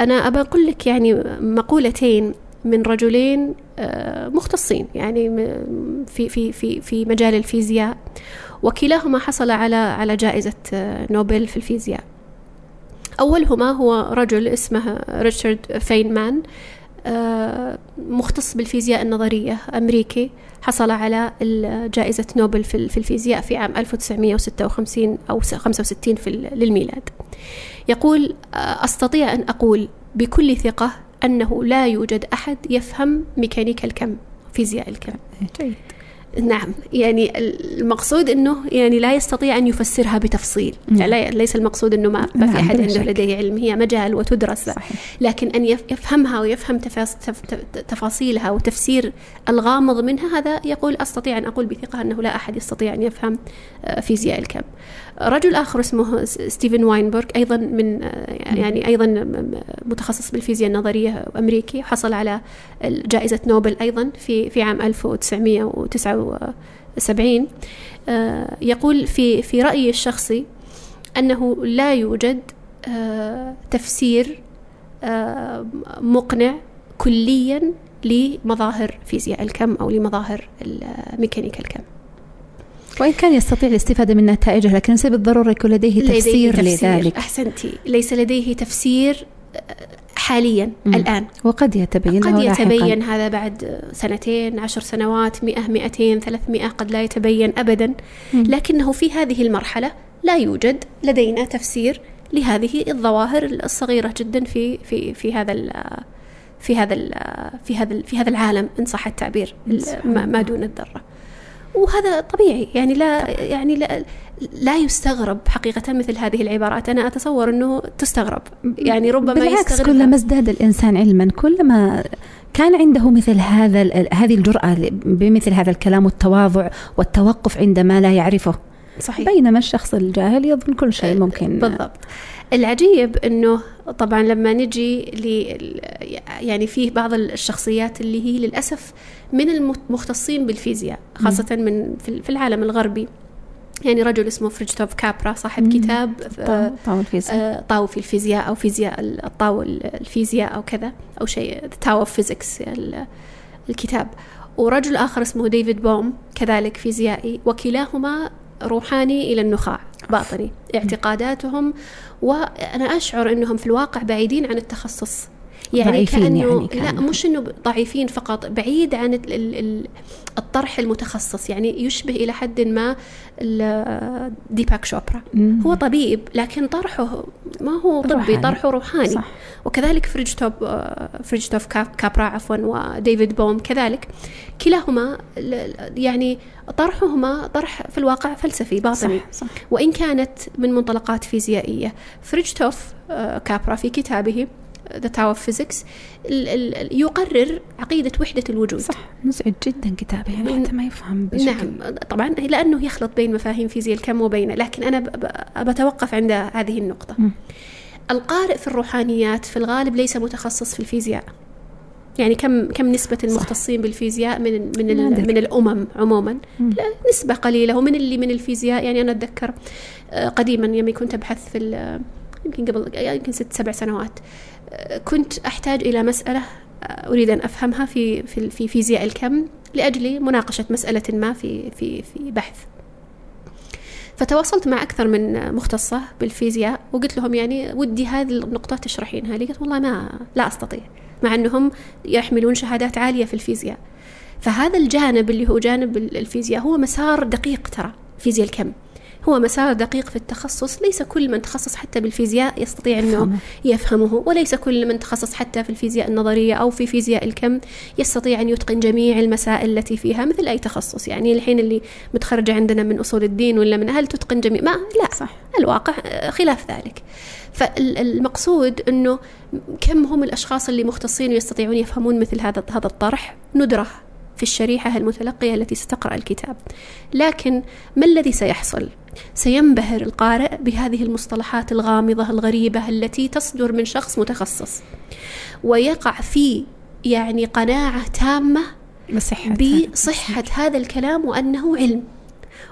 أنا أبى أقول لك يعني مقولتين من رجلين مختصين يعني في في في في مجال الفيزياء. وكلاهما حصل على على جائزة نوبل في الفيزياء. أولهما هو رجل اسمه ريتشارد فينمان مختص بالفيزياء النظرية أمريكي حصل على جائزة نوبل في الفيزياء في عام 1956 أو 65 في للميلاد. يقول أستطيع أن أقول بكل ثقة أنه لا يوجد أحد يفهم ميكانيكا الكم فيزياء الكم. جيد. نعم يعني المقصود إنه يعني لا يستطيع أن يفسرها بتفصيل نعم. يعني ليس المقصود إنه ما, ما نعم، في أحد بلا عنده. لديه علم هي مجال وتدرس صحيح. لكن أن يف- يفهمها ويفهم تفاص- تف- تف- تفاصيلها وتفسير الغامض منها هذا يقول أستطيع أن أقول بثقة أنه لا أحد يستطيع أن يفهم آه، فيزياء الكم رجل آخر اسمه ستيفن واينبرغ أيضا من آه، يعني م- متخصص بالفيزياء النظرية أمريكي حصل على جائزة نوبل أيضا في في عام 1979 آه، يقول في في رأيي الشخصي أنه لا يوجد آه، تفسير مقنع كليا لمظاهر فيزياء الكم أو لمظاهر ميكانيكا الكم. وإن كان يستطيع الاستفادة من نتائجه لكن ليس بالضرورة يكون لديه تفسير لذلك. أحسنتي. ليس لديه تفسير آه، حاليا مم. الآن. وقد يتبين قد لاحقاً. يتبين هذا بعد سنتين عشر سنوات مئة مئتين ثلاثمائة قد لا يتبين أبدا. مم. لكنه في هذه المرحلة لا يوجد لدينا تفسير لهذه الظواهر الصغيرة جدا في في في هذا ال في هذا ال في هذا ال في هذا العالم إن صح التعبير ما دون الذرة. وهذا طبيعي. يعني لا يعني لا لا يستغرب حقيقة مثل هذه العبارات. أنا أتصور أنه تستغرب. يعني ربما بالعكس. كلما ازداد الإنسان علما كلما كان عنده مثل هذا هذه الجرأة بمثل هذا الكلام والتواضع والتوقف عندما لا يعرفه. صحيح. بينما الشخص الجاهل يظن كل شيء ممكن. بالضبط. العجيب إنه طبعا لما نجي ل يعني فيه بعض الشخصيات اللي هي للأسف من المختصين بالفيزياء خاصة من في العالم الغربي. يعني رجل اسمه فريتجوف كابرا صاحب مم. كتاب آه، طاو الفيزياء. آه، طاو في الفيزياء أو فيزياء الطاو الفيزياء أو كذا أو شيء Tao of Physics الكتاب. ورجل آخر اسمه ديفيد بوم كذلك فيزيائي وكلاهما روحاني إلى النخاع باطني. اعتقاداتهم وأنا أشعر إنهم في الواقع بعيدين عن التخصص. يعني ضعيفين كانه يعني لا كأنهم. مش إنه ضعيفين فقط بعيد عن ال- ال- ال- الطرح المتخصص يعني يشبه إلى حد ما ديباك شوبرا مم. هو طبيب لكن طرحه ما هو طبي روحاني. طرحه روحاني صح وكذلك فريتجوف آه، فريتجوف كاب- كابرا عفوا وديفيد بوم كذلك كلاهما يعني طرحهما طرح في الواقع فلسفي باطني صح صح وإن كانت من منطلقات فيزيائية فريجتوف آه، كابرا في كتابه Physics ال- ال- يقرر عقيدة وحدة الوجود. صح. مزعج جدا كتابه يعني حتى ما يفهم بشكل نعم. طبعا لأنه يخلط بين مفاهيم فيزياء الكم وبين لكن أنا بتوقف عند هذه النقطة. مم. القارئ في الروحانيات في الغالب ليس متخصص في الفيزياء. يعني كم كم نسبة المختصين بالفيزياء من من. من الأمم عموما. لا نسبة قليلة. ومن اللي من الفيزياء يعني أنا أتذكر آه، قديما يوم كنت أبحث في يمكن قبل يمكن ست سبع سنوات كنت أحتاج إلى مسألة آه، أريد أن أفهمها في في في فيزياء الكم لأجل مناقشة مسألة ما في في في بحث. فتواصلت مع أكثر من مختصة بالفيزياء وقلت لهم يعني ودي هذه النقطة تشرحينها لي. قلت والله ما لا أستطيع مع أنهم يحملون شهادات عالية في الفيزياء. فهذا الجانب اللي هو جانب الفيزياء هو مسار دقيق ترى فيزياء الكم. هو مسار دقيق في التخصص. ليس كل من تخصص حتى بالفيزياء يستطيع أنه يفهمه. وليس كل من تخصص حتى في الفيزياء النظرية أو في فيزياء الكم يستطيع أن يتقن جميع المسائل التي فيها مثل أي تخصص. يعني الحين اللي متخرجة عندنا من أصول الدين ولا من هل تتقن جميع ما لا صح. الواقع آه، خلاف ذلك. فالمقصود أنه كم هم الأشخاص اللي مختصين ويستطيعون يفهمون مثل هذا هذا الطرح؟ ندرة. في الشريحة المتلقية التي ستقرأ الكتاب. لكن ما الذي سيحصل؟ سينبهر القارئ بهذه المصطلحات الغامضة الغريبة التي تصدر من شخص متخصص. ويقع في يعني قناعة تامة بصحة بصحة هذا الكلام وأنه علم.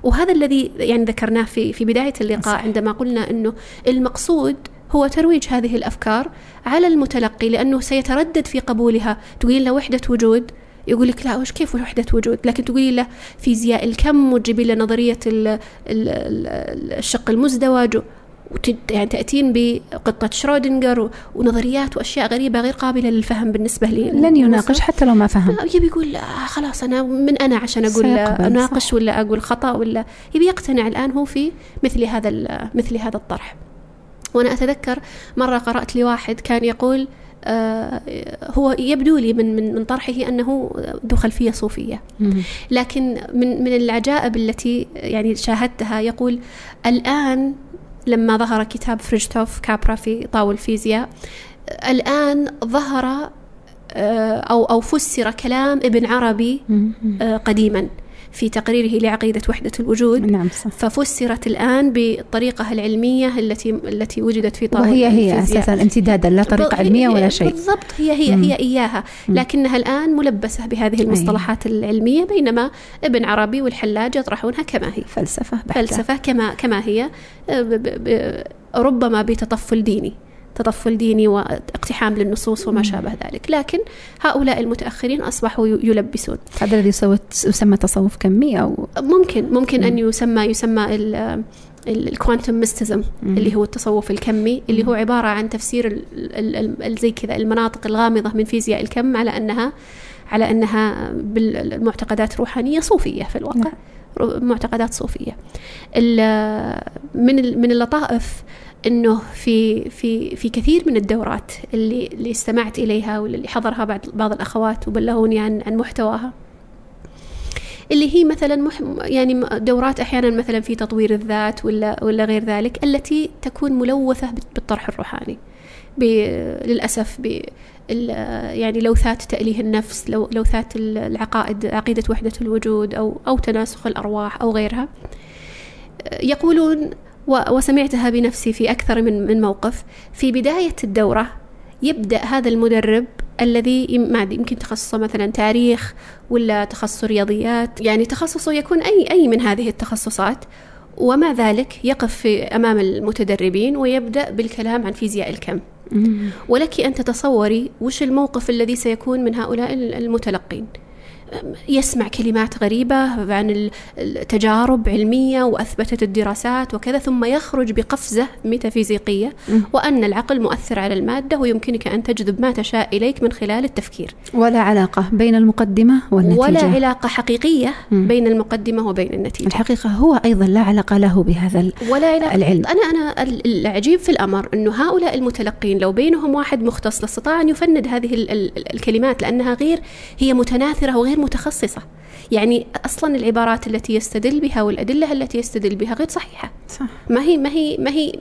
وهذا الذي يعني ذكرناه في في بداية اللقاء صح. عندما قلنا أنه المقصود هو ترويج هذه الأفكار على المتلقي لأنه سيتردد في قبولها. تقولين له وحدة وجود يقول لك لا وش كيف وحدة وجود؟ لكن تقولي له فيزياء الكم وتجيبي له نظرية ال- ال- ال- الشق المزدوج يعني تأتين بقطة شرودنجر ونظريات وأشياء غريبة غير قابلة للفهم بالنسبة لي. لن يناقش حتى لو ما فهم. يبي يقول خلاص أنا من أنا عشان أناقش صح. ولا أقول خطأ ولا. يبي يقتنع الآن هو في مثل هذا مثل هذا الطرح. وأنا أتذكر مرة قرأت لواحد كان يقول هو يبدو لي من من من طرحه أنه ذو خلفيه صوفية. لكن من من العجائب التي يعني شاهدتها يقول الآن لما ظهر كتاب فريجتوف كابرا في طاول الفيزياء الآن ظهر آه، أو أو فسر كلام ابن عربي آه، قديما. في تقريره لعقيدة وحدة الوجود. نعم صح. ففسرت الآن بالطريقة العلمية التي التي وجدت في طاولة وهي هي أساسا امتدادا لا طريقة علمية ولا شيء. بالضبط هي هي هي إياها. لكنها الآن ملبسة بهذه المصطلحات العلمية بينما ابن عربي والحلاج يطرحونها كما هي. فلسفة بحتة. فلسفة كما كما هي ربما بتطفل ديني. تطفل ديني واقتحام للنصوص وما شابه ذلك. لكن هؤلاء المتأخرين أصبحوا يلبسون. هذا الذي يسمى تصوف كمي أو ممكن ممكن أن يسمى يسمى الكوانتم ميستيزم اللي هو التصوف الكمي اللي هو عبارة عن تفسير زي كذا المناطق الغامضة من فيزياء الكم على أنها على أنها بالمعتقدات روحانية صوفية في الواقع. نعم. معتقدات صوفية. من من اللطائف إنه في في في كثير من الدورات اللي اللي استمعت إليها واللي حضرها بعض بعض الأخوات وبلغوني عن عن محتواها. اللي هي مثلا مح يعني دورات أحيانا مثلا في تطوير الذات ولا ولا غير ذلك التي تكون ملوثة بالطرح الروحاني. للأسف ب يعني لوثات تأليه النفس لو لوثات العقائد عقيدة وحدة الوجود أو أو تناسخ الأرواح أو غيرها. يقولون وسمعتها بنفسي في أكثر من من موقف. في بداية الدورة يبدأ هذا المدرب الذي ما يمكن تخصصه مثلا تاريخ ولا تخصص رياضيات. يعني تخصصه يكون أي أي من هذه التخصصات. ومع ذلك يقف في أمام المتدربين ويبدأ بالكلام عن فيزياء الكم. ولك أن تتصوري وش الموقف الذي سيكون من هؤلاء المتلقين. يسمع كلمات غريبة عن التجارب علمية وأثبتت الدراسات وكذا ثم يخرج بقفزة ميتافيزيقية وأن العقل مؤثر على المادة ويمكنك أن تجذب ما تشاء إليك من خلال التفكير. ولا علاقة بين المقدمة والنتيجة. ولا علاقة حقيقية بين المقدمة وبين النتيجة. الحقيقة هو أيضا لا علاقة له بهذا ولا علاقة العلم. أنا أنا العجيب في الأمر أنه هؤلاء المتلقين لو بينهم واحد مختص لاستطاع أن يفند هذه الكلمات لأنها غير هي متناثرة وغير متخصصة يعني أصلا العبارات التي يستدل بها والأدلة التي يستدل بها غير صحيحة صح. ما هي ما هي ما هي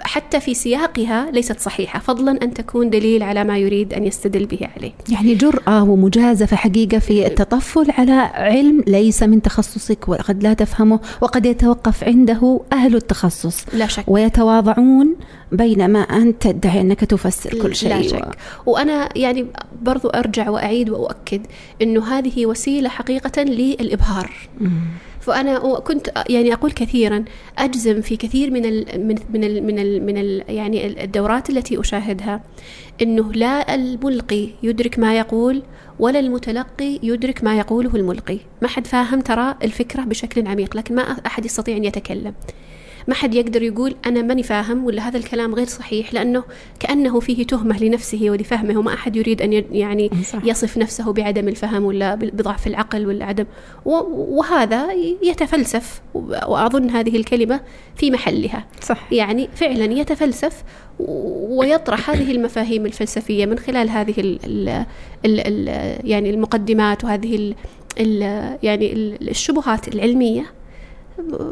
حتى في سياقها ليست صحيحة. فضلا أن تكون دليل على ما يريد أن يستدل به عليه. يعني جرأة ومجازفة حقيقة في التطفل على علم ليس من تخصصك وقد لا تفهمه وقد يتوقف عنده أهل التخصص. لا شك. ويتواضعون بينما انت تدعي أنك تفسر كل شيء لا شك. و... وأنا يعني برضو أرجع وأعيد وأؤكد إنه هذه وسيلة حقيقة للإبهار. مم. فأنا كنت يعني أقول كثيرا أجزم في كثير من ال من من ال من ال من ال يعني الدورات التي أشاهدها. إنه لا الملقي يدرك ما يقول ولا المتلقي يدرك ما يقوله الملقي. ما حد فاهم ترى الفكرة بشكل عميق لكن ما أحد يستطيع أن يتكلم. ما حد يقدر يقول أنا ماني فاهم ولا هذا الكلام غير صحيح لأنه كأنه فيه تهمة لنفسه ولفهمه وما أحد يريد أن يعني صح. يصف نفسه بعدم الفهم ولا بضعف العقل ولا عدم وهذا يتفلسف وأظن هذه الكلمة في محلها صح. يعني فعلا يتفلسف ويطرح هذه المفاهيم الفلسفية من خلال هذه ال ال ال ال يعني المقدمات وهذه ال ال يعني الشبهات العلمية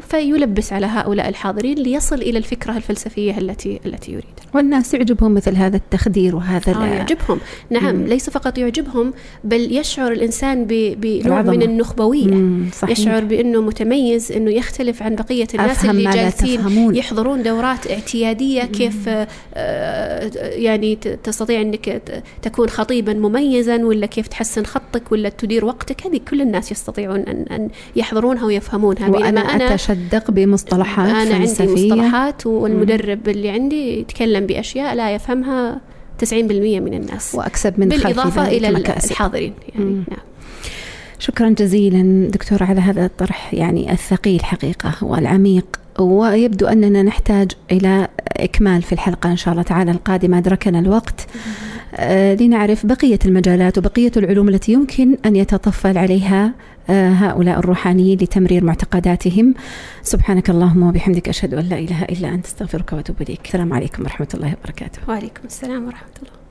فيلبس على هؤلاء الحاضرين ليصل إلى الفكرة الفلسفية التي التي يريدها. والناس يعجبهم مثل هذا التخدير وهذا آه يعجبهم، نعم مم. ليس فقط يعجبهم بل يشعر الإنسان بنوع من النخبوية، صحيح. يشعر بأنه متميز أنه يختلف عن بقية الناس اللي جالسين يحضرون دورات اعتيادية. كيف آه يعني تستطيع أنك تكون خطيبا مميزا ولا كيف تحسن خطك ولا تدير وقتك، هذه كل الناس يستطيعون ان أن يحضرونها ويفهمونها بينما أنا أتشدق بمصطلحات أنا فلسفية. عندي مصطلحات والمدرب اللي عندي يتكلم بأشياء لا يفهمها 90% من الناس. وأكسب من بالإضافة إلى الحاضرين يعني نعم. شكرا جزيلا دكتور على هذا الطرح يعني الثقيل حقيقة والعميق. ويبدو أننا نحتاج إلى إكمال في الحلقة إن شاء الله تعالى القادمة أدركنا الوقت. آه لنعرف بقية المجالات وبقية العلوم التي يمكن أن يتطفل عليها. هؤلاء الروحانيين لتمرير معتقداتهم. سبحانك اللهم وبحمدك أشهد أن لا إله إلا أنت أستغفرك وأتوب إليك. السلام عليكم ورحمة الله وبركاته. وعليكم السلام ورحمة الله.